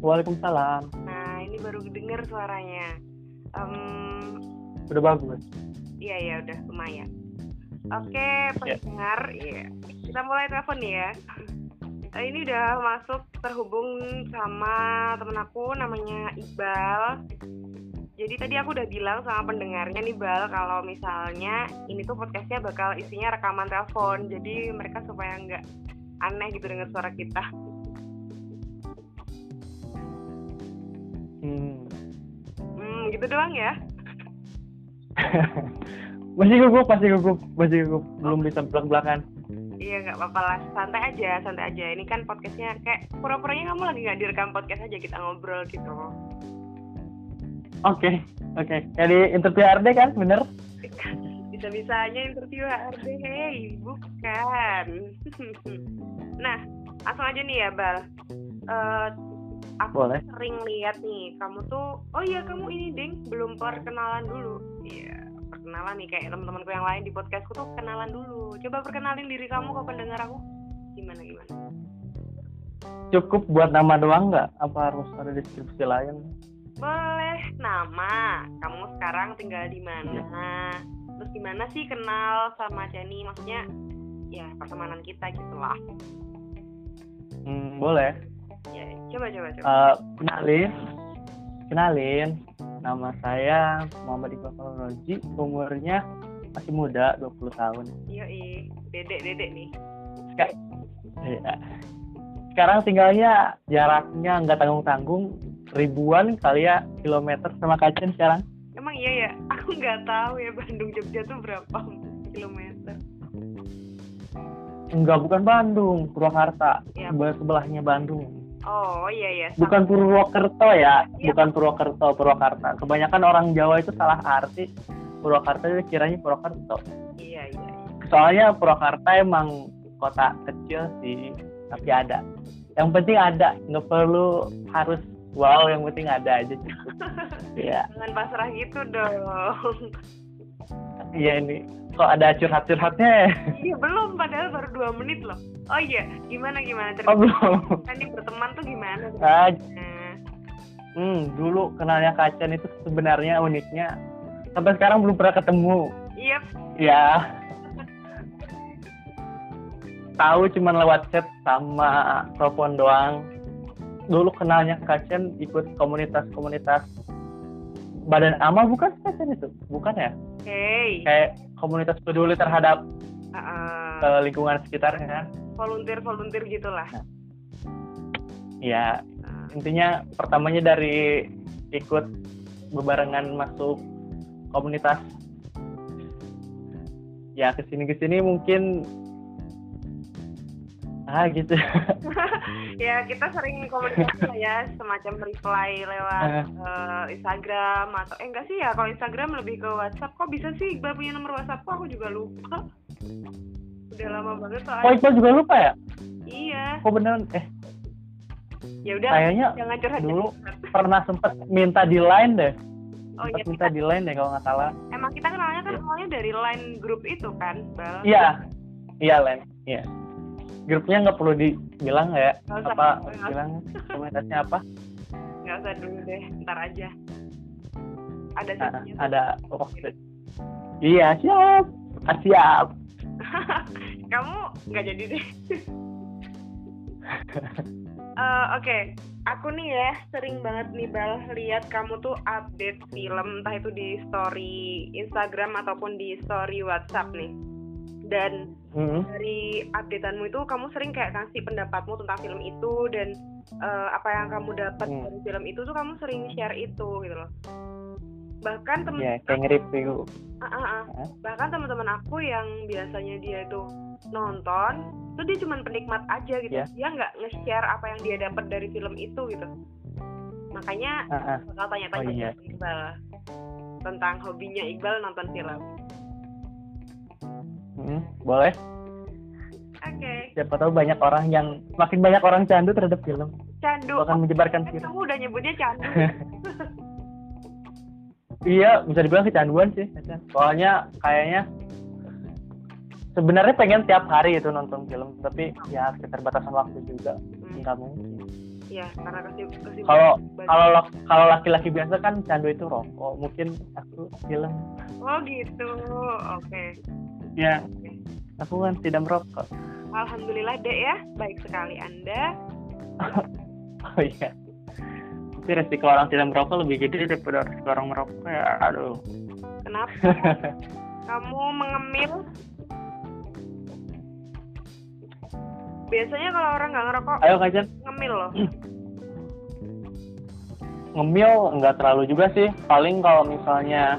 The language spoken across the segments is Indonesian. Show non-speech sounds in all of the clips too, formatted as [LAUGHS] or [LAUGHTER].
Waalaikumsalam. Nah, ini baru denger suaranya. Um, Udah bagus. iya ya udah lumayan. Oke, pendengar, iya. Kita mulai telepon ya. Eh, ini udah masuk terhubung sama temen aku namanya Iqbal. Jadi tadi aku udah bilang sama pendengarnya nih Bal kalau misalnya ini tuh podcastnya bakal isinya rekaman telepon. Jadi mereka supaya nggak aneh gitu dengar suara kita. Hmm. Hmm, gitu doang ya. [LAUGHS] masih gugup, masih gugup, masih gugup. Belum bisa belak-belakan. Iya nggak apa-apa lah, santai aja, santai aja. Ini kan podcastnya kayak pura-puranya kamu lagi nggak direkam podcast aja kita ngobrol gitu. Oke, oke. Jadi interview RD kan, bener? [LAUGHS] Bisa-bisanya interview HRD, hey, bukan. [LAUGHS] nah, langsung aja nih ya, Bal. Eh, aku Boleh. sering lihat nih, kamu tuh, oh iya kamu ini ding, belum perkenalan dulu. Iya, perkenalan nih kayak teman-temanku yang lain di podcastku tuh kenalan dulu. Coba perkenalin diri kamu ke pendengar aku. Gimana gimana? Cukup buat nama doang nggak? Apa harus ada deskripsi lain? Boleh nama, kamu sekarang tinggal di mana? Terus gimana sih kenal sama Jenny? Maksudnya ya pertemanan kita gitu lah. Hmm, boleh. Ya, coba coba coba. Eh, kenalin, kenalin. Nama saya Muhammad Iqbal Roji. Umurnya masih muda, 20 tahun. Yoi, dedek dedek nih. Iya. Sekarang tinggalnya jaraknya nggak tanggung-tanggung ribuan kali ya kilometer sama Kajen sekarang. Emang iya ya? [LAUGHS] Aku nggak tahu ya Bandung Jogja tuh berapa kilometer. Enggak, bukan Bandung, Purwakarta. Iya. Sebelah sebelahnya Bandung. Oh iya iya. sama. Bukan Purwokerto ya, Iya. bukan Purwokerto, Purwakarta. Kebanyakan orang Jawa itu salah arti. Purwakarta itu kiranya Purwokerto. Iya iya. iya. Soalnya Purwakarta emang kota kecil sih, tapi ada. Yang penting ada, nggak perlu harus wow, yang penting ada aja cukup. [LAUGHS] Iya, Jangan pasrah gitu dong. Iya ini. Kok ada curhat-curhatnya? ya? Iya belum, padahal baru dua menit loh. Oh iya, gimana gimana Oh cerita? belum. Kan nih berteman tuh gimana? Ah, Nah, hmm, dulu kenalnya Kacan itu sebenarnya uniknya sampai sekarang belum pernah ketemu. iya, Ya. Tahu cuman lewat chat sama telepon doang. Dulu kenalnya Kacan ikut komunitas-komunitas Badan Amal bukan Kacan itu? Bukan ya? hey, Kayak komunitas peduli terhadap uh, uh, lingkungan sekitarnya. volunteer volunteer gitulah. Ya, Uh, intinya pertamanya dari ikut bebarengan masuk komunitas ya ke sini ke sini mungkin ah gitu [LAUGHS] ya kita sering komunikasi lah ya, semacam reply lewat uh, Instagram atau eh enggak sih ya kalau Instagram lebih ke WhatsApp. Kok bisa sih Iqbal punya nomor WhatsApp? Kok aku juga lupa. Udah lama banget oh soalnya. Iqbal juga lupa ya Iya. kok beneran eh Ya udah, kayaknya jangan curhat. dulu curhat. pernah sempet minta di line deh Oh iya, minta kita, di line deh kalau nggak salah emang kita kenalnya kan Iya. awalnya dari line grup itu kan, Bal? iya iya line iya grupnya nggak perlu dibilang ya usah. apa usah. bilang komunitasnya apa Nggak usah dulu deh, ntar aja. Ada Nah, ada waktu iya siap ah, siap [LAUGHS] Kamu nggak jadi deh. [LAUGHS] Eh, Oke, aku nih ya sering banget nih bal lihat kamu tuh update film entah itu di story Instagram ataupun di story WhatsApp nih. Dan Hmm. dari updateanmu itu kamu sering kayak kasih pendapatmu tentang film itu dan eh, apa yang kamu dapat Hmm. dari film itu tuh kamu sering share itu gitu loh. Bahkan temen ya kayak nge-review Ah, ah, ah. Hah? bahkan teman-teman aku yang biasanya dia itu nonton tuh dia cuma penikmat aja gitu Ya. dia nggak nge-share apa yang dia dapat dari film itu gitu makanya Ah, ah. bakal tanya-tanya Oh, iya. Iqbal tentang hobinya Iqbal nonton film boleh oke siapa tahu banyak orang yang makin banyak orang candu terhadap film candu akan menyebarkan Kan film kamu udah nyebutnya candu [LAUGHS] iya bisa dibilang kecanduan sih soalnya kayaknya sebenarnya pengen tiap hari itu nonton film tapi ya sekitar batasan waktu juga Hmm. nggak mungkin Iya, karena kesib kesibukan. Kalau kalau kalau laki-laki biasa kan candu itu rokok. Mungkin aku film. Oh gitu. Oke. Ya, aku kan tidak merokok. Alhamdulillah dek ya, baik sekali Anda. [LAUGHS] Oh iya. Tapi resiko orang tidak merokok lebih gede daripada resiko orang merokok ya. Aduh. Kenapa? [LAUGHS] Kamu mengemil? Biasanya kalau orang nggak ngerokok, Ayo Kajan, ngemil loh. ngemil nggak terlalu juga sih. Paling kalau misalnya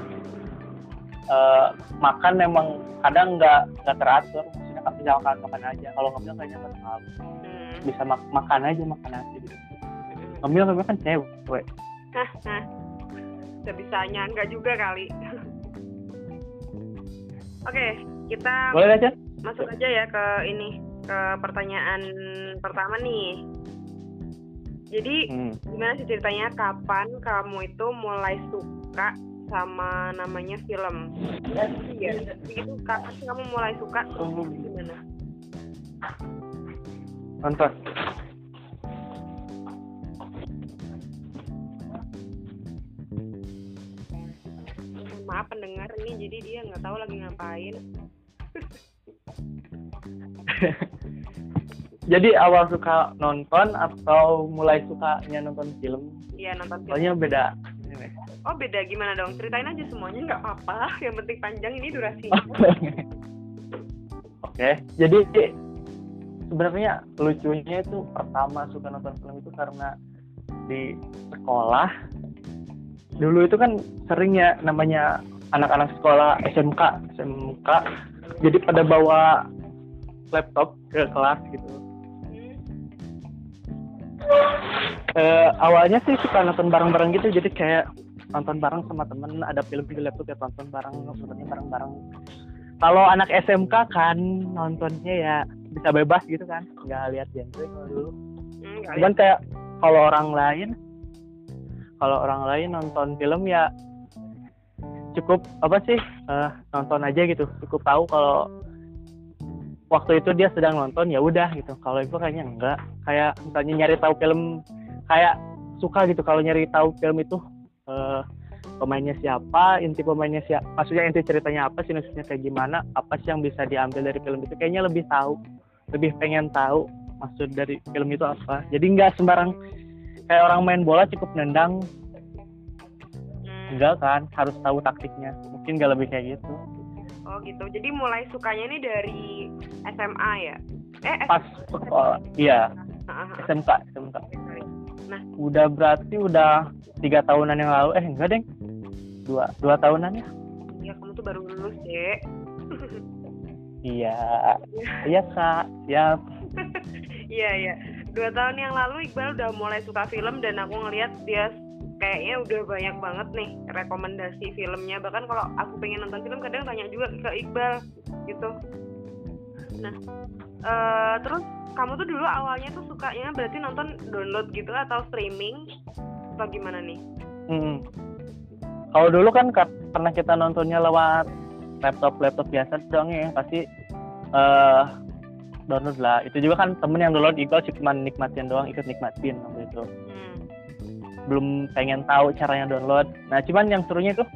eh, makan memang kadang nggak nggak teratur. Maksudnya kan bisa makan makan aja. Kalau ngemil kayaknya nggak terlalu. Hmm. Bisa mak- makan aja makan aja gitu. Ngemil ngemil kan cewek. Hah, hah. Udah bisa nyangga juga kali. [LAUGHS] Oke, kita Boleh Kajan? masuk aja ya ke ini ke pertanyaan pertama nih. Jadi Hmm. gimana sih ceritanya kapan kamu itu mulai suka sama namanya film? Iya. Itu kapan sih kamu mulai suka? Gimana? Nonton. Mohon Maaf pendengar ini jadi dia nggak tahu lagi ngapain. [LAUGHS] Jadi awal suka nonton atau mulai sukanya nonton film? Iya nonton film. Soalnya beda. Oh beda. Gimana dong? Ceritain aja semuanya. Nggak apa-apa. Yang penting panjang. Ini durasi. [LAUGHS] Oke, jadi sebenarnya lucunya itu pertama suka nonton film itu karena di sekolah. Dulu itu kan sering ya namanya anak-anak sekolah SMK SMK jadi pada bawa laptop ke kelas gitu. Eh, awalnya sih suka nonton bareng-bareng gitu. Jadi kayak nonton bareng sama temen ada film di laptop ya tonton bareng nontonnya bareng-bareng. Kalau anak SMK kan nontonnya ya bisa bebas gitu kan nggak lihat genre kalau dulu. Hmm, cuman kayak kalau orang lain kalau orang lain nonton film ya cukup apa sih eh, nonton aja gitu cukup tahu kalau waktu itu dia sedang nonton ya udah gitu. Kalau itu kayaknya enggak. Kayak misalnya nyari tahu film kayak suka gitu kalau nyari tahu film itu eh, pemainnya siapa inti pemainnya siapa maksudnya inti ceritanya apa sinopsisnya kayak gimana apa sih yang bisa diambil dari film itu? Kayaknya lebih tahu lebih pengen tahu maksud dari film itu apa. Jadi nggak sembarang kayak orang main bola cukup nendang. Enggak kan harus tahu taktiknya. Mungkin nggak lebih kayak gitu. Oh gitu. Jadi mulai sukanya ini dari SMA ya? Eh, pas sekolah iya. SMK SMK Sorry. udah berarti udah tiga tahunan yang lalu eh enggak deng dua dua tahunan ya Ya kamu tuh baru lulus deh. iya [LAUGHS] iya kak ya [LAUGHS] Iya iya. Dua tahun yang lalu Iqbal udah mulai suka film dan aku ngeliat dia kayaknya udah banyak banget nih rekomendasi filmnya. Bahkan kalau aku pengen nonton film kadang tanya juga ke Iqbal gitu. Nah, eh, terus kamu tuh dulu awalnya tuh sukanya berarti nonton download gitu atau streaming? Apa gimana nih? Hmm. Kalau dulu kan kar- karena kita nontonnya lewat laptop laptop biasa dong ya pasti eh download lah. Itu juga kan temen yang download Iqbal cuma nikmatin doang ikut nikmatin waktu itu. Hmm. Belum pengen tahu caranya download. Nah cuman yang serunya tuh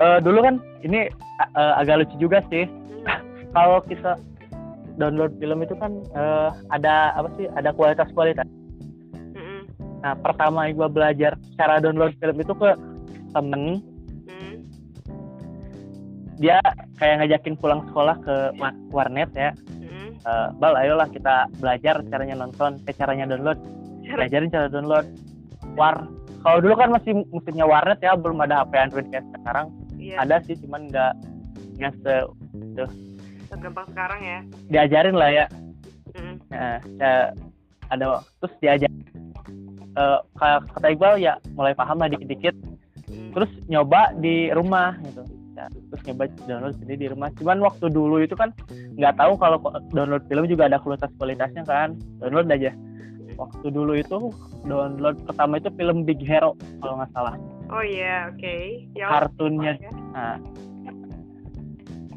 eh dulu kan ini eh, agak lucu juga sih. Hmm. [LAUGHS] Kalau kita download film itu kan eh, ada apa sih? Ada kualitas kualitas. Hmm. Nah pertama Iqbal belajar cara download film itu ke temen Hmm. dia kayak ngajakin pulang sekolah ke wa- warnet ya Hmm. Eh, bal ayolah kita belajar caranya nonton eh caranya download belajarin cara download war kalau dulu kan masih musimnya warnet ya belum ada HP Android kayak sekarang Iya, ada sih cuman nggak nggak se segampang sekarang ya. diajarin lah ya Hmm. Nah, ya, ada terus diajar Eh, kayak kata Iqbal ya mulai paham lah dikit-dikit Hmm. terus nyoba di rumah gitu ya, terus nyoba download sendiri di rumah cuman waktu dulu itu kan nggak tahu kalau download film juga ada kualitas kualitasnya kan download aja waktu dulu itu download pertama itu film Big Hero kalau nggak salah Oh iya, oke. Ya. kartunnya ya. nah,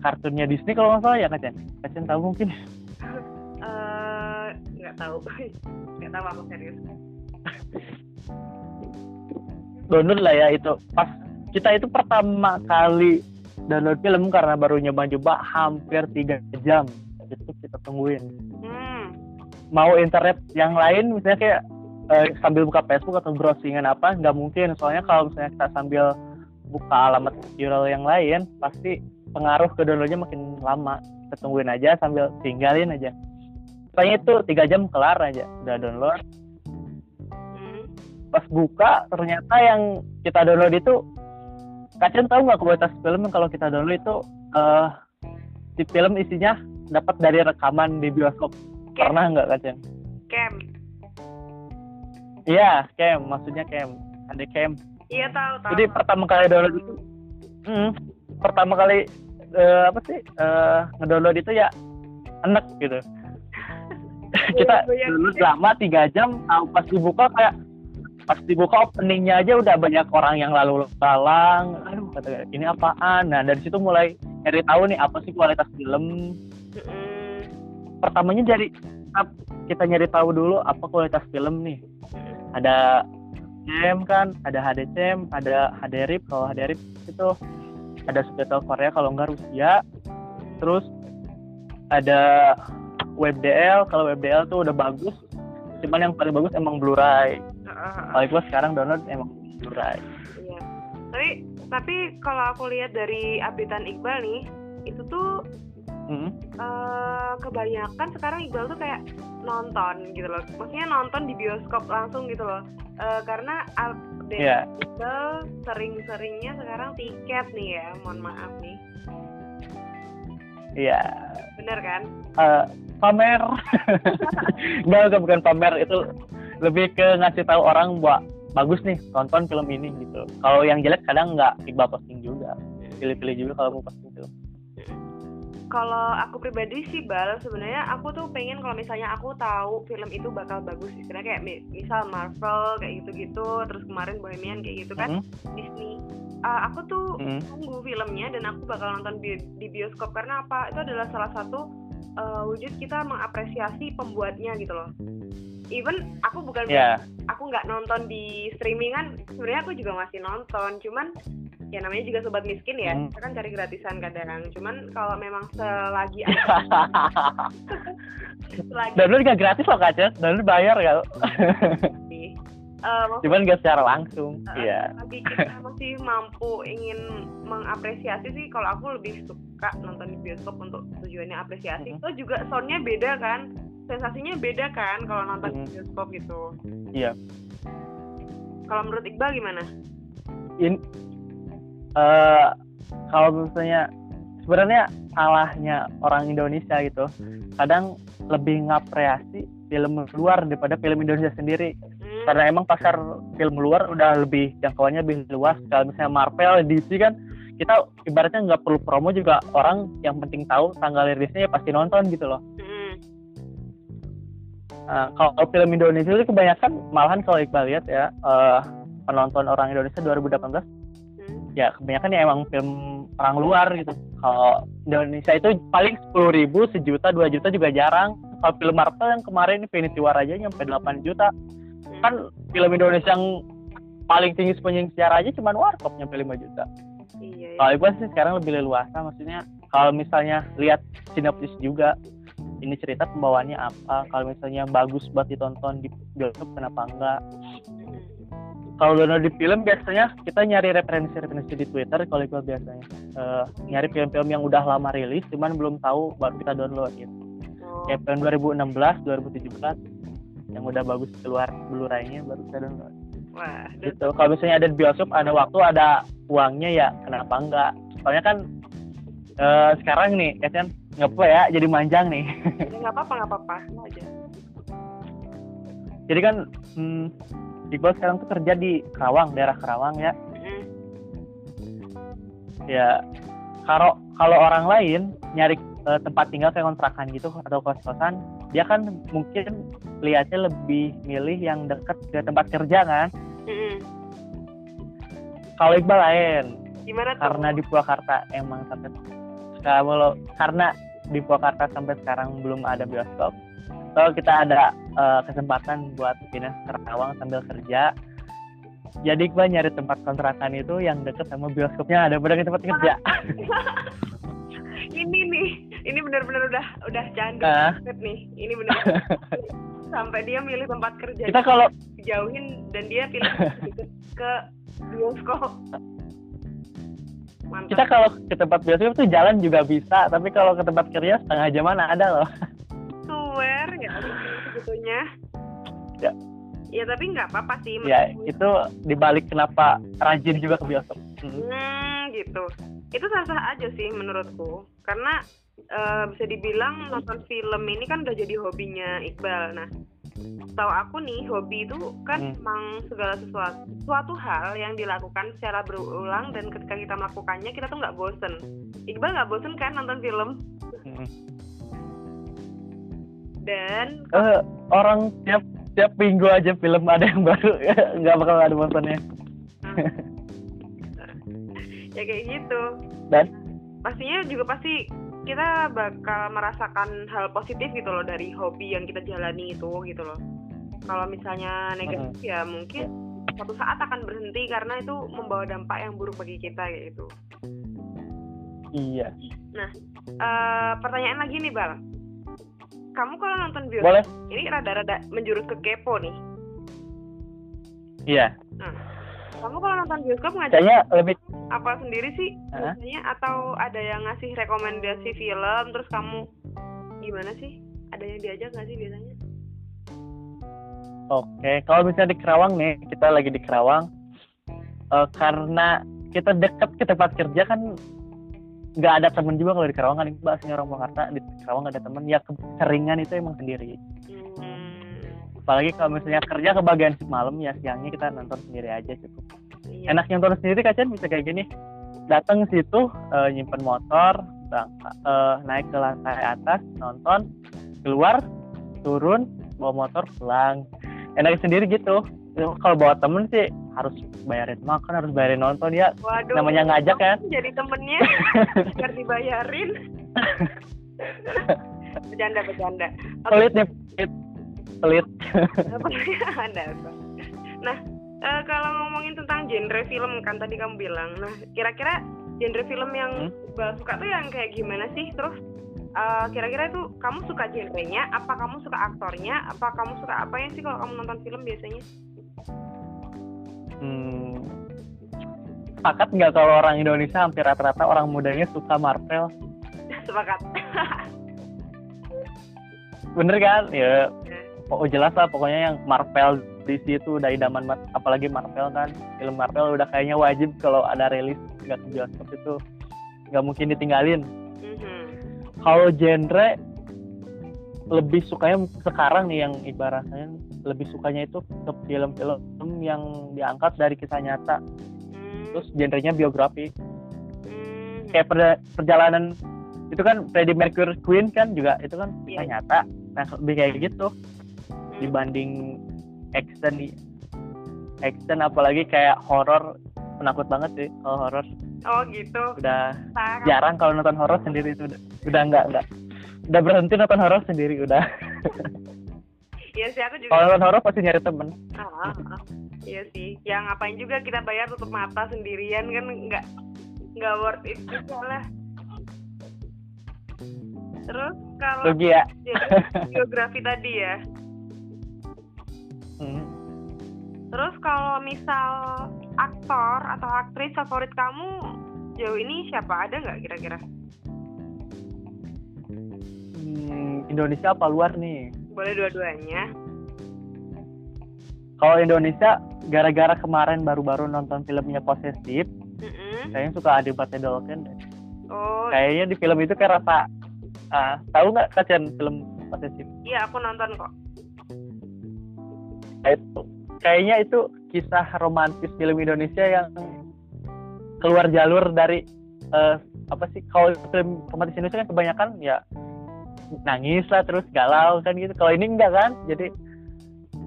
kartunnya Disney kalau nggak salah ya Kacan Kacan tahu mungkin Eh, nggak tahu. [LAUGHS] Nggak tahu aku serius. download lah ya itu pas kita itu pertama kali download film karena baru nyoba-nyoba hampir tiga jam itu kita tungguin Hmm. mau internet yang lain misalnya kayak eh, sambil buka Facebook atau browsingan apa nggak mungkin soalnya kalau misalnya kita sambil buka alamat URL yang lain pasti pengaruh ke downloadnya makin lama kita tungguin aja sambil tinggalin aja Pokoknya itu tiga jam kelar aja udah download Hmm. pas buka ternyata yang kita download itu kalian tahu nggak kualitas film kalau kita download itu eh si film isinya dapat dari rekaman di bioskop pernah nggak kalian? Cam. Iya, cam, maksudnya cam, ada cam. Iya tahu tahu. Jadi pertama kali download itu, hmm, pertama kali eh, apa sih eh, ngedownload itu ya enak gitu. [LAUGHS] Kita Iya, download lama tiga jam, tahu pas dibuka kayak pas dibuka openingnya aja udah banyak orang yang lalu lalang. Aduh, kata ini apaan? Nah dari situ mulai nyari tahu nih apa sih kualitas film. Pertamanya dari kita nyari tahu dulu apa kualitas film nih. ada CM kan, ada HDCM, ada HDRIP. Kalau HDRIP itu ada subtitle Korea, kalau enggak Rusia. Terus ada WebDL, kalau WebDL tuh udah bagus. Cuman yang paling bagus emang Blu-ray. Heeh. Kalau gua sekarang download emang Blu-ray. Iya. Tapi tapi kalau aku lihat dari updatean Iqbal nih, itu tuh Mm. eh, kebanyakan sekarang Iqbal tuh kayak nonton gitu loh. Maksudnya nonton di bioskop langsung gitu loh. Eh, karena update Iya. Iqbal sering-seringnya sekarang tiket nih ya. Mohon maaf nih. Iya. Bener kan? Eh, pamer. [LAUGHS] Enggak, bukan pamer itu lebih ke ngasih tahu orang bahwa bagus nih tonton film ini gitu. Kalau yang jelek kadang nggak Iqbal posting juga. Pilih-pilih juga kalau mau posting film. Kalau aku pribadi sih Bal, sebenarnya aku tuh pengen kalau misalnya aku tahu film itu bakal bagus, istilahnya kayak mi- misal Marvel kayak gitu-gitu, terus kemarin Bohemian kayak gitu kan, Hmm, Disney. Uh, aku tuh hmm. tunggu filmnya dan aku bakal nonton di, di bioskop karena apa? Itu adalah salah satu uh, wujud kita mengapresiasi pembuatnya gitu loh. Even aku bukan Ya, aku nggak nonton di streaming kan, sebenarnya aku juga masih nonton, cuman ya namanya juga sobat miskin ya, Hmm. kita kan cari gratisan kadang. Cuman kalau memang selagi ada [LAUGHS] selagi download nggak gratis loh kaca, download bayar ya. uh, Cuman nggak secara langsung. uh, Iya. selagi kita masih mampu ingin mengapresiasi sih, kalau aku lebih suka nonton di bioskop untuk tujuannya apresiasi. Mhm. Itu juga soundnya beda kan, sensasinya beda kan kalau nonton Mhm. bioskop gitu. Iya. Kalau menurut Iqbal gimana? In, eh, kalau misalnya sebenarnya salahnya orang Indonesia gitu, kadang lebih ngapresiasi film luar daripada film Indonesia sendiri. Hmm, karena emang pasar film luar udah lebih jangkauannya lebih luas kalau misalnya Marvel DC kan kita ibaratnya nggak perlu promo juga orang yang penting tahu tanggal rilisnya ya pasti nonton gitu loh hmm, Nah, kalau film Indonesia itu kebanyakan malahan kalau Iqbal lihat ya eh, penonton orang Indonesia 2018 hmm. ya kebanyakan ya emang film orang luar gitu kalau Indonesia itu paling sepuluh ribu sejuta dua juta juga jarang kalau film Marvel yang kemarin Infinity War aja nyampe 8 juta kan film Indonesia yang paling tinggi sepanjang sejarah aja cuma Warkop nyampe 5 juta. Iya, iya. Kalau gue sih sekarang lebih leluasa maksudnya kalau misalnya lihat sinopsis juga ini cerita pembawaannya apa kalau misalnya bagus buat ditonton di bioskop kenapa enggak. Kalau download di film biasanya kita nyari referensi-referensi di Twitter. Kalau gue biasanya Eh, nyari film-film yang udah lama rilis cuman belum tahu baru kita download gitu. Oh, kayak film 2016 2017 yang udah bagus keluar Blu-ray-nya baru kita download. Wah, gitu. Kalau misalnya ada di bioskop ada waktu ada uangnya ya kenapa enggak? Soalnya kan eh, sekarang nih ya kan apa ya jadi manjang nih nggak apa-apa nggak apa-apa aja. jadi kan hmm, Iqbal sekarang tuh kerja di Kerawang daerah Kerawang ya Hmm. ya kalau kalau orang lain nyari eh, tempat tinggal kayak kontrakan gitu atau kos-kosan dia kan mungkin lihatnya lebih milih yang dekat ke tempat kerja kan kalau Iqbal lain Gimana tuh? karena di Purwakarta emang sampai kalau karena di Purwakarta sampai sekarang belum ada bioskop. Kalau kita ada uh, kesempatan buat pindah ke Karawang sambil kerja. Jadi gue nyari tempat kontrakan itu yang deket sama bioskopnya. Ada benar tempat kerja. [LAUGHS] Ini nih ini benar-benar udah udah candu uh. nih. Ini benar [LAUGHS] sampai dia milih tempat kerja. Kita kalau jauhin dan dia pilih ke bioskop [LAUGHS] Mantap. kita kalau ke tempat bioskop tuh jalan juga bisa tapi kalau ke tempat kerja setengah jam mana ada loh. [LAUGHS] Swear nggak sebetulnya. Ya. Ya tapi nggak apa-apa sih ya itu dibalik kenapa rajin juga ke bioskop. Hmm, hmm gitu. Itu sah-sah aja sih menurutku. Karena uh, bisa dibilang nonton film ini kan udah jadi hobinya Iqbal. Nah tahu aku nih hobi itu kan hmm. emang segala sesuatu suatu hal yang dilakukan secara berulang dan ketika kita melakukannya kita tuh nggak bosen. Iqbal nggak bosen kan nonton film? Hmm. dan uh, orang tiap tiap minggu aja film ada yang baru. [LAUGHS] Nggak bakal ada bosannya. [LAUGHS] Ya kayak gitu. Dan? Pastinya juga pasti kita bakal merasakan hal positif gitu loh dari hobi yang kita jalani itu gitu loh. Kalau misalnya negatif uh ya mungkin suatu saat akan berhenti karena itu membawa dampak yang buruk bagi kita gitu. Iya. Nah uh, pertanyaan lagi nih bal kamu kalau nonton bioskop Boleh. ini rada-rada menjurus ke kepo nih. Iya. Nah kamu kalau nonton bioskop ngajak kayaknya lebih apa sendiri sih biasanya? Atau ada yang ngasih rekomendasi film terus kamu gimana sih? Ada yang diajak nggak sih biasanya? Oke kalau misalnya di Kerawang nih kita lagi di Kerawang uh, karena kita dekat ke tempat kerja kan nggak ada temen juga kalau di Kerawang kan bahasanya orang Jakarta di Kerawang nggak ada temen ya keseringan itu emang sendiri. Hmm. apalagi kalau misalnya kerja ke bagian malam ya siangnya kita nonton sendiri aja cukup iya. enaknya nonton sendiri kan bisa kayak gini. Datang situ uh, nyimpen motor bang, uh, naik ke lantai atas nonton keluar turun bawa motor pulang. Enaknya sendiri gitu. Kalau bawa temen sih harus bayarin makan harus bayarin nonton ya. Waduh, namanya ngajak kan? jadi temennya. [LAUGHS] Biar dibayarin. [LAUGHS] Bercanda bercanda. Pelit nih pelit. Pelit. Nah uh, kalau ngomongin tentang genre film kan tadi kamu bilang. Nah kira-kira genre film yang hmm? suka tuh yang kayak gimana sih? Terus uh, kira-kira itu kamu suka genrenya? Apa kamu suka aktornya? Apa kamu suka apa ya sih kalau kamu nonton film biasanya? Hmm, sepakat nggak kalau orang Indonesia? Hampir rata-rata orang mudanya suka Marvel. [LAUGHS] Sepakat. Bener kan? Ya oh jelas lah pokoknya yang Marvel DC itu udah idaman apalagi Marvel kan film Marvel udah kayaknya wajib kalau ada rilis nggak ke bioskop itu nggak mungkin ditinggalin mm-hmm. kalau genre lebih sukanya sekarang nih yang ibaratnya lebih sukanya itu ke film-film yang diangkat dari kisah nyata mm. terus genrenya biografi mm. kayak per, perjalanan itu kan Freddie Mercury Queen kan juga itu kan kisah yeah. nyata nah lebih kayak gitu mm. dibanding action action apalagi kayak horor penakut banget sih kalau horor oh gitu udah Parah. jarang kalau nonton horor sendiri itu udah udah enggak enggak udah berhenti nonton horor sendiri udah [LAUGHS] Iya sih aku juga. Kalau nonton horor pasti nyari temen. Ah, ah, ah. Iya sih. Yang ngapain juga kita bayar tutup mata sendirian kan nggak nggak worth it juga lah. Terus kalau ya. geografi tadi ya, Terus kalau misal aktor atau aktris favorit kamu jauh ini siapa ada nggak kira-kira? Hmm, Indonesia apa luar nih? Boleh dua-duanya. Kalau Indonesia, gara-gara kemarin baru-baru nonton filmnya Posesif, mm-hmm. kayaknya suka Adipati Dolken. Oh. Kayaknya di film itu kayak rasa, uh, tahu nggak kacian film Posesif? Iya, aku nonton kok itu kayaknya itu kisah romantis film Indonesia yang keluar jalur dari uh, apa sih kalau film romantis Indonesia kan kebanyakan ya nangis lah terus galau kan gitu. Kalau ini enggak kan jadi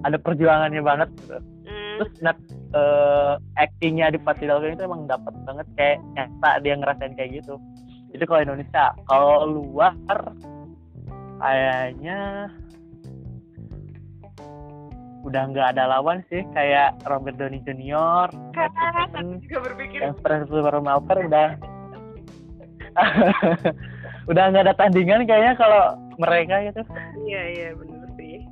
ada perjuangannya banget mm. terus net uh, actingnya di Fatih itu emang dapat banget kayak nyata dia ngerasain kayak gitu. Itu kalau Indonesia. Kalau luar kayaknya udah nggak ada lawan sih kayak Robert Downey aku Damon, juga berpikir yang Malper udah. [LAUGHS] Udah nggak ada tandingan kayaknya kalau mereka gitu. Iya iya bener sih.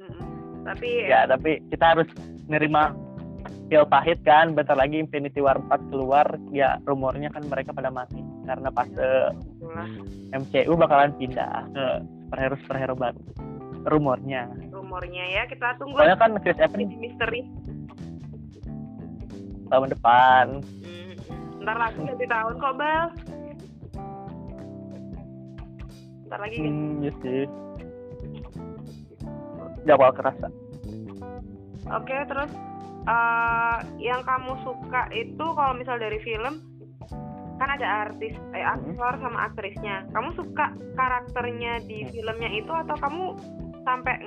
Mm-mm. tapi ya tapi kita harus nerima pil pahit kan. Bentar lagi Infinity War 4 keluar. Ya rumornya kan mereka pada mati karena pas eh, itulah MCU bakalan pindah ke superhero superhero baru. Rumornya rumornya ya. Kita tunggu soalnya kan Chris Evans misteri. Tahun depan. Mm. ntar lagi ganti tahun kok bal ntar lagi ganti. Hmm ya sih. Gak bakal kerasa. Oke, terus eh, yang kamu suka itu kalau misal dari film kan ada artis, eh, aktor sama aktrisnya. Kamu suka karakternya di filmnya itu atau kamu sampai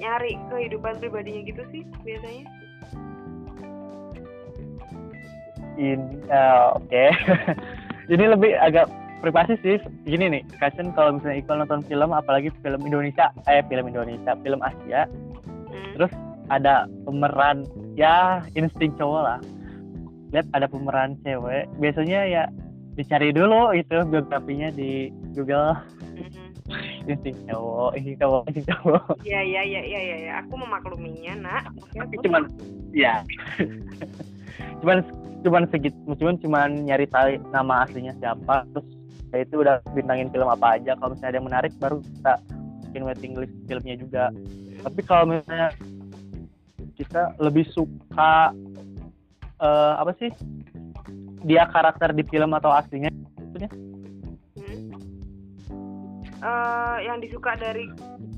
nyari kehidupan pribadinya gitu sih biasanya? in eh, oke [LAUGHS] ini lebih agak privasi sih gini nih Kasen kalau misalnya Iqbal nonton film apalagi film Indonesia eh film Indonesia film Asia Hmm. terus ada pemeran ya insting cowok lah lihat ada pemeran cewek biasanya ya dicari dulu itu biografinya di Google. Insting cowok insting cowok insting cowok Iya iya iya iya iya ya. aku memakluminya nak. Tapi terus? cuman ya cuman cuman segit cuman cuman nyari tahu nama aslinya siapa terus ya itu udah bintangin film apa aja kalau misalnya ada yang menarik baru kita masukin waiting list filmnya juga tapi kalau misalnya kita lebih suka eh, apa sih dia karakter di film atau aslinya. Eh, yang disuka dari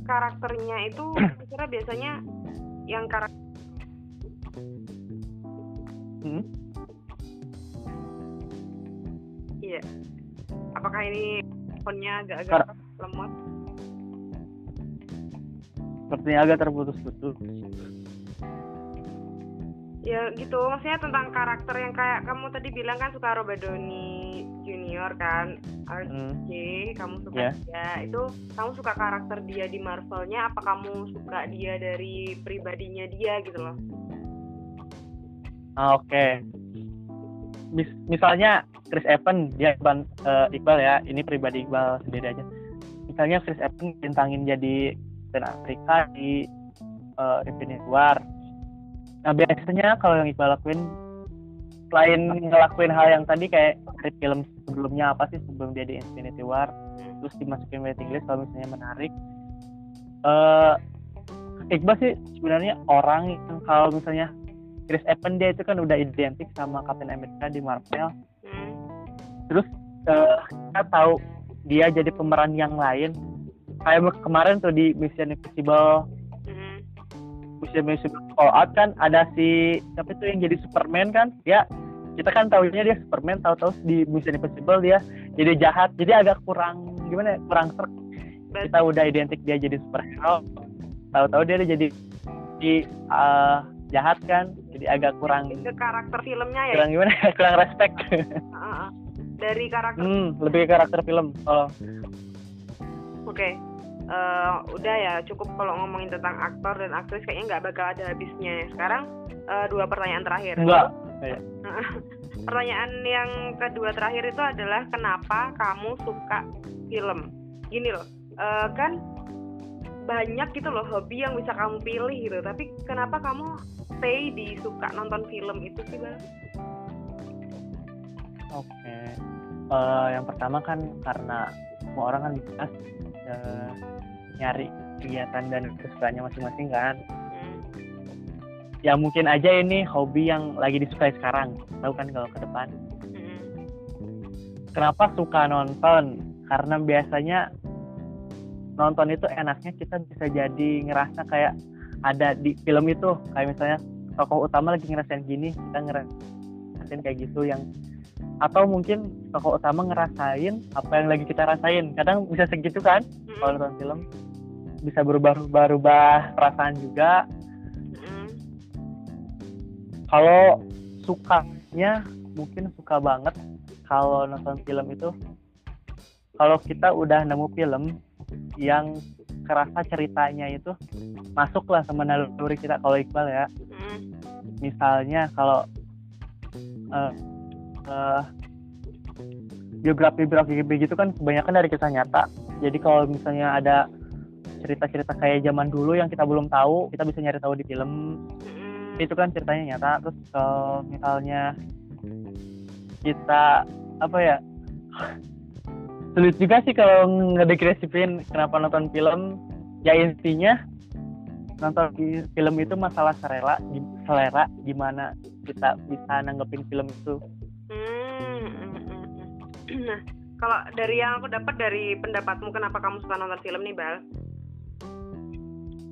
karakternya itu [CLEARS THROAT] kira biasanya yang karakter hmm? Iya. Apakah ini teleponnya agak-agak Kar- lemot? sepertinya agak terputus-putus Ya gitu, maksudnya tentang karakter yang kayak kamu tadi bilang kan suka Robert Downey Junior kan, RJ, hmm. kamu suka Ya. dia. Itu kamu suka karakter dia di Marvelnya, apa kamu suka dia dari pribadinya dia gitu loh? Ah, Oke. Mis- misalnya Chris Evans dia Iqbal, eh, Iqbal ya, ini pribadi Iqbal sendiri aja. Misalnya Chris Evans bintangin jadi Captain Afrika di eh, Infinity War. Nah biasanya kalau yang Iqbal lakuin selain ngelakuin hal yang tadi kayak dari film sebelumnya apa sih sebelum dia di Infinity War terus dimasukin waiting list kalau misalnya menarik eh Iqbal sih sebenarnya orang yang kalau misalnya Chris Evans dia itu kan udah identik sama Captain America di Marvel Hmm. terus eh, kita tahu dia jadi pemeran yang lain kayak kemarin tuh di Mission Impossible Hmm. Mission Impossible All Out kan ada si siapa itu yang jadi Superman kan? Ya kita kan tahunya dia Superman tahu-tahu di Mission Impossible dia jadi jahat. Jadi agak kurang gimana ya kurang serk kita udah identik dia jadi superhero. Tahu-tahu dia jadi di eh, jahat kan? Jadi agak kurang ke karakter filmnya ya? kurang gimana ya, kurang respect. Dari karakter hmm, lebih ke karakter film. Kalau Oke, Eh, udah ya cukup kalau ngomongin tentang aktor dan aktris kayaknya nggak bakal ada habisnya. Sekarang eh, dua pertanyaan terakhir. enggak [LAUGHS] Pertanyaan yang kedua terakhir itu adalah kenapa kamu suka film? Gini loh, eh, kan banyak gitu loh hobi yang bisa kamu pilih gitu. Tapi kenapa kamu stay di suka nonton film itu sih bang? Oke. Eh, yang pertama kan karena semua orang kan bisa eh, nyari kegiatan dan kesukaannya masing-masing kan. Hmm. Ya mungkin aja ini hobi yang lagi disukai sekarang. Tahu kan kalau ke depan. Hmm. Kenapa suka nonton? Karena biasanya nonton itu enaknya kita bisa jadi ngerasa kayak ada di film itu. Kayak misalnya tokoh utama lagi ngerasain gini, kita ngerasain kayak gitu yang atau mungkin tokoh utama ngerasain apa yang lagi kita rasain. Kadang bisa segitu kan? Hmm. kalau nonton film bisa berubah-ubah perasaan juga. Hmm. kalau sukanya mungkin suka banget kalau nonton film itu. Kalau kita udah nemu film yang kerasa ceritanya itu masuk lah sama naluri kita kalau Iqbal ya. Misalnya kalau eh eh, biografi-biografi begitu kan kebanyakan dari kisah nyata. Jadi kalau misalnya ada cerita-cerita kayak zaman dulu yang kita belum tahu kita bisa nyari tahu di film. Itu kan ceritanya nyata. Terus kalau misalnya kita apa ya [LAUGHS] sulit juga sih kalau ngedeskripsiin kenapa nonton film. Ya intinya nonton fi- film itu masalah selera selera gimana kita bisa nanggepin film itu Nah, kalau dari yang aku dapat dari pendapatmu kenapa kamu suka nonton film nih, Bal?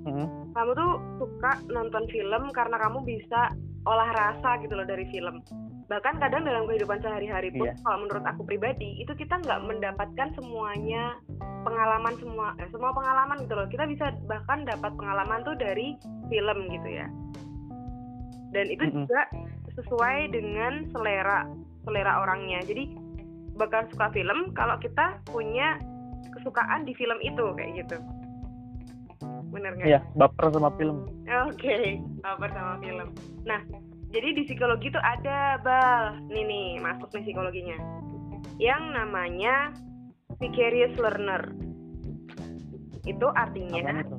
Hmm, Kamu tuh suka nonton film karena kamu bisa olah rasa gitu loh dari film. Bahkan kadang dalam kehidupan sehari-hari pun, Iya. kalau menurut aku pribadi, itu kita nggak mendapatkan semuanya pengalaman semua, eh, semua pengalaman gitu loh. Kita bisa bahkan dapat pengalaman tuh dari film gitu ya. Dan itu Mm-mm. juga sesuai dengan selera selera orangnya. Jadi bakal suka film kalau kita punya kesukaan di film itu kayak gitu. Bener nggak? iya baper sama film Oke, baper sama film. Nah, jadi di psikologi itu ada bal, nih nih masuk nih psikologinya, yang namanya vicarious learner. Itu artinya, itu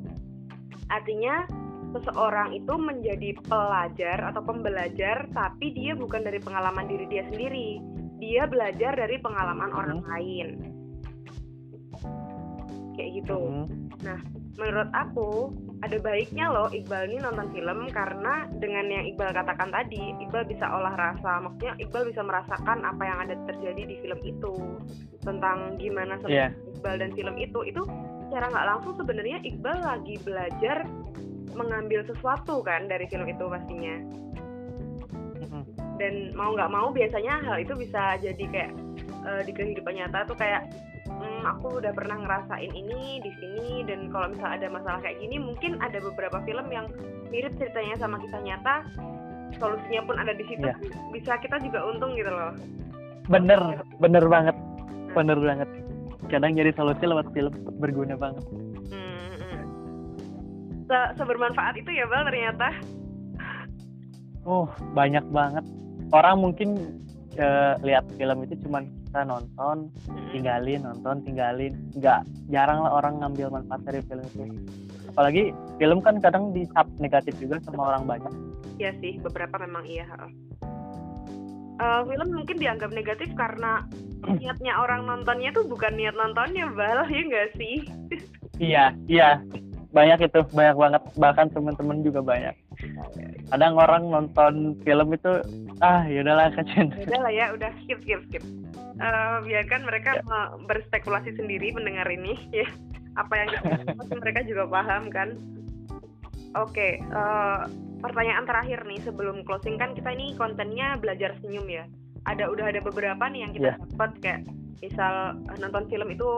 artinya seseorang itu menjadi pelajar atau pembelajar, tapi dia bukan dari pengalaman diri dia sendiri, dia belajar dari pengalaman orang lain. Kayak gitu. Hmm, menurut aku ada baiknya loh Iqbal ini nonton film karena dengan yang Iqbal katakan tadi Iqbal bisa olah rasa. Maksudnya Iqbal bisa merasakan apa yang ada terjadi di film itu. Tentang gimana sebenarnya Iqbal dan film itu. Itu secara nggak langsung sebenarnya Iqbal lagi belajar mengambil sesuatu kan dari film itu pastinya. hmm, dan mau nggak mau biasanya hal itu bisa jadi kayak eh, di kehidupan nyata tuh kayak "Hmm, aku udah pernah ngerasain ini di sini dan kalau misalnya ada masalah kayak gini mungkin ada beberapa film yang mirip ceritanya sama kisah nyata solusinya pun ada di situ Iya. bisa kita juga untung gitu loh. Bener bener banget bener banget. Kadang jadi solusi lewat film berguna banget. Hmm, hmm. Se- sebermanfaat itu ya bang ternyata. Oh banyak banget orang mungkin eh, lihat film itu cuman kita nonton Hmm. tinggalin nonton tinggalin nggak jarang lah orang ngambil manfaat dari film itu apalagi film kan kadang dicap negatif juga sama orang banyak Iya sih, beberapa memang iya. Eh, film mungkin dianggap negatif karena niatnya orang nontonnya tuh bukan niat nontonnya, bal, [LAUGHS] ya nggak sih? iya iya banyak itu banyak banget bahkan teman-teman juga banyak kadang orang nonton film itu ah yaudahlah kacen Udah lah ya, udah skip, skip, skip. Eh, biarkan mereka me- berspekulasi sendiri mendengar ini, [LAUGHS] ya. Apa yang kita mereka juga paham kan? Oke, eh, pertanyaan terakhir nih sebelum closing kan kita ini kontennya belajar senyum ya. Ada udah ada beberapa nih yang kita Iya. dapat kayak misal eh, nonton film itu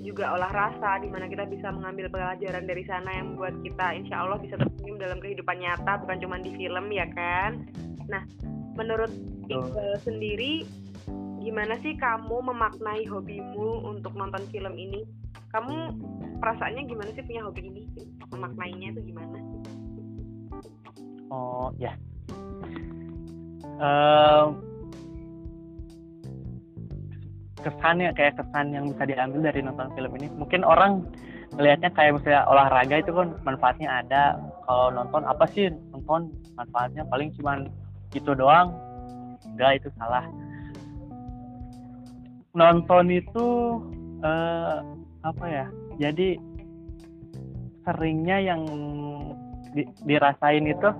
juga olah rasa di mana kita bisa mengambil pelajaran dari sana yang membuat kita insya Allah bisa tersenyum dalam kehidupan nyata bukan cuma di film ya kan. Nah, menurut Iqbal sendiri gimana sih kamu memaknai hobimu untuk nonton film ini? Kamu perasaannya gimana sih punya hobi ini? Memaknainya itu gimana? oh ya Em, kesannya kayak kesan yang bisa diambil dari nonton film ini. Mungkin orang melihatnya kayak misalnya olahraga itu kan manfaatnya ada. Kalau nonton apa sih? Nonton manfaatnya paling cuman gitu doang. Enggak itu salah. Nonton itu eh, apa ya? Jadi seringnya yang di- dirasain itu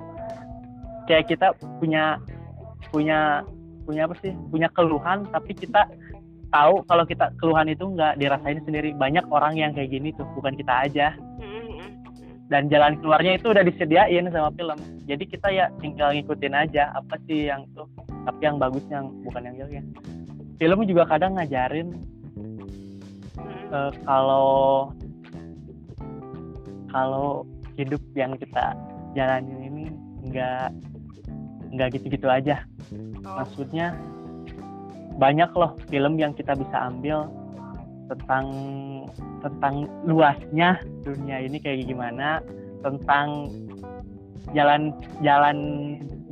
kayak kita punya punya punya apa sih? Punya keluhan tapi kita tahu kalau kita keluhan itu nggak dirasain sendiri. Banyak orang yang kayak gini tuh bukan kita aja. Dan jalan keluarnya itu udah disediain sama film. Jadi kita ya tinggal ngikutin aja apa sih yang tuh tapi yang bagus yang bukan yang jelek ya. Film juga kadang ngajarin eh, kalau kalau hidup yang kita jalanin ini nggak nggak gitu-gitu aja. Oh, maksudnya banyak loh film yang kita bisa ambil tentang tentang luasnya dunia ini kayak gimana tentang jalan jalan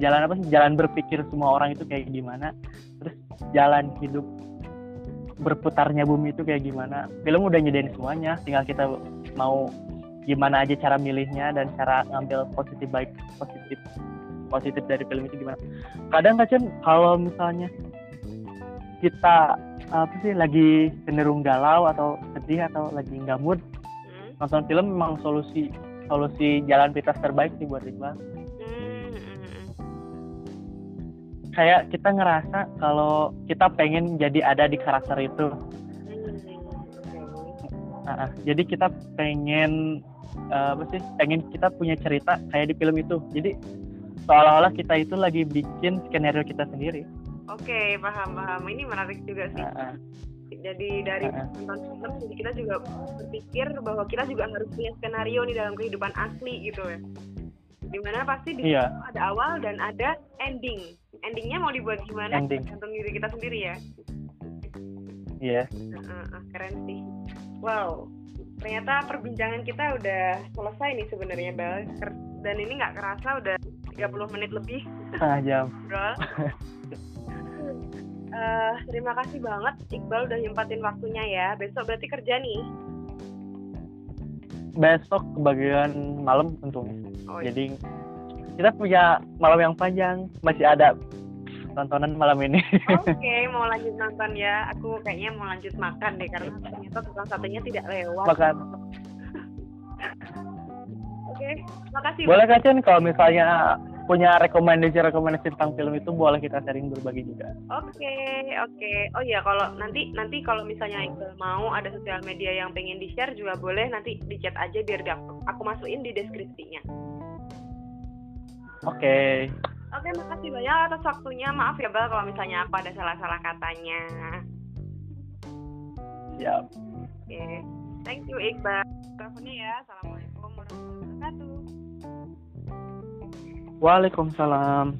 jalan apa sih? Jalan berpikir semua orang itu kayak gimana terus jalan hidup berputarnya bumi itu kayak gimana. Film udah nyediain semuanya tinggal kita mau gimana aja cara milihnya dan cara ngambil positif baik positif positif dari film itu gimana. Kadang kan kalau misalnya kita apa sih lagi cenderung galau atau sedih atau lagi nggak mood hmm. nonton film memang solusi solusi jalan pintas terbaik sih buat Iqbal. Hmm. kayak kita ngerasa kalau kita pengen jadi ada di karakter itu. Nah, jadi kita pengen uh, apa sih pengen kita punya cerita kayak di film itu. Jadi seolah-olah kita itu lagi bikin skenario kita sendiri Oke, paham paham. Ini menarik juga sih. Uh, uh. Jadi dari uh, nonton film, jadi kita juga berpikir bahwa kita juga harus punya skenario nih dalam kehidupan asli gitu ya. Di mana pasti di iya. ada awal dan ada ending. Endingnya mau dibuat gimana? Ending. Tergantung diri kita sendiri ya. Iya. Yeah. Uh, uh, keren sih. Wow, ternyata perbincangan kita udah selesai nih sebenarnya Bel. Dan ini nggak kerasa udah 30 menit lebih. Setengah jam. Bro. [LAUGHS] uh, terima kasih banget Iqbal udah nyempatin waktunya ya. Besok berarti kerja nih. Besok kebagian malam untungnya. Oh, iya. Jadi kita punya malam yang panjang, masih ada tontonan malam ini. [LAUGHS] Oke, okay, mau lanjut nonton ya. Aku kayaknya mau lanjut makan deh karena ternyata tukang satenya tidak lewat. Makan. Oke, okay, makasih. Boleh Kacen kalau misalnya punya rekomendasi-rekomendasi tentang film itu boleh kita sharing berbagi juga. Oke, okay, oke. Okay. Oh iya, kalau nanti nanti kalau misalnya Iqbal mau ada sosial media yang pengen di-share juga boleh nanti di chat aja biar aku, aku masukin di deskripsinya. Oke. Okay. Oke, okay, makasih banyak atas waktunya. Maaf ya, Bal, kalau misalnya aku ada salah-salah katanya. Siap. Oke. Okay. Thank you, Iqbal. Teleponnya ya. Assalamualaikum Waalaikumsalam.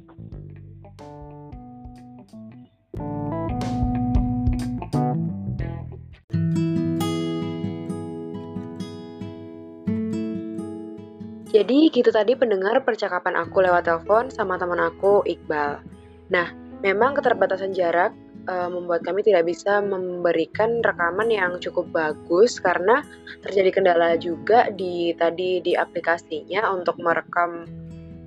Jadi gitu tadi pendengar percakapan aku lewat telepon sama teman aku Iqbal. Nah, memang keterbatasan jarak e, membuat kami tidak bisa memberikan rekaman yang cukup bagus karena terjadi kendala juga di tadi di aplikasinya untuk merekam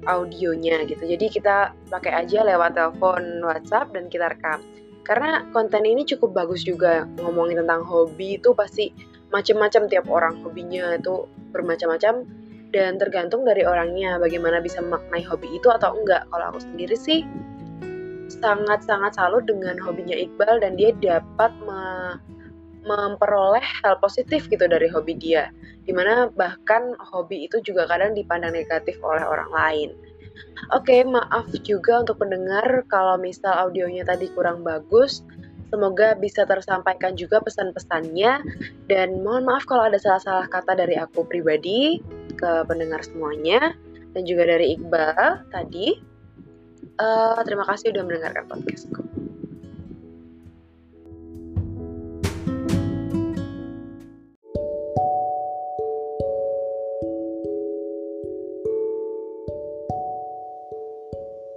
audionya gitu. Jadi kita pakai aja lewat telepon WhatsApp dan kita rekam. Karena konten ini cukup bagus juga ngomongin tentang hobi itu pasti macam-macam tiap orang hobinya itu bermacam-macam dan tergantung dari orangnya bagaimana bisa memaknai hobi itu atau enggak. Kalau aku sendiri sih sangat-sangat salut dengan hobinya Iqbal dan dia dapat memperoleh hal positif gitu dari hobi dia. Di mana bahkan hobi itu juga kadang dipandang negatif oleh orang lain. Oke okay, maaf juga untuk pendengar kalau misal audionya tadi kurang bagus. Semoga bisa tersampaikan juga pesan-pesannya. Dan mohon maaf kalau ada salah-salah kata dari aku pribadi ke pendengar semuanya. Dan juga dari Iqbal tadi. Uh, terima kasih sudah mendengarkan podcastku.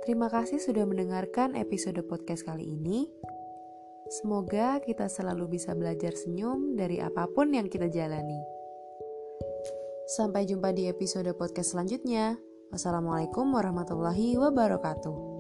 Terima kasih sudah mendengarkan episode podcast kali ini. Semoga kita selalu bisa belajar senyum dari apa pun yang kita jalani. Sampai jumpa di episode podcast selanjutnya. Wassalamualaikum warahmatullahi wabarakatuh.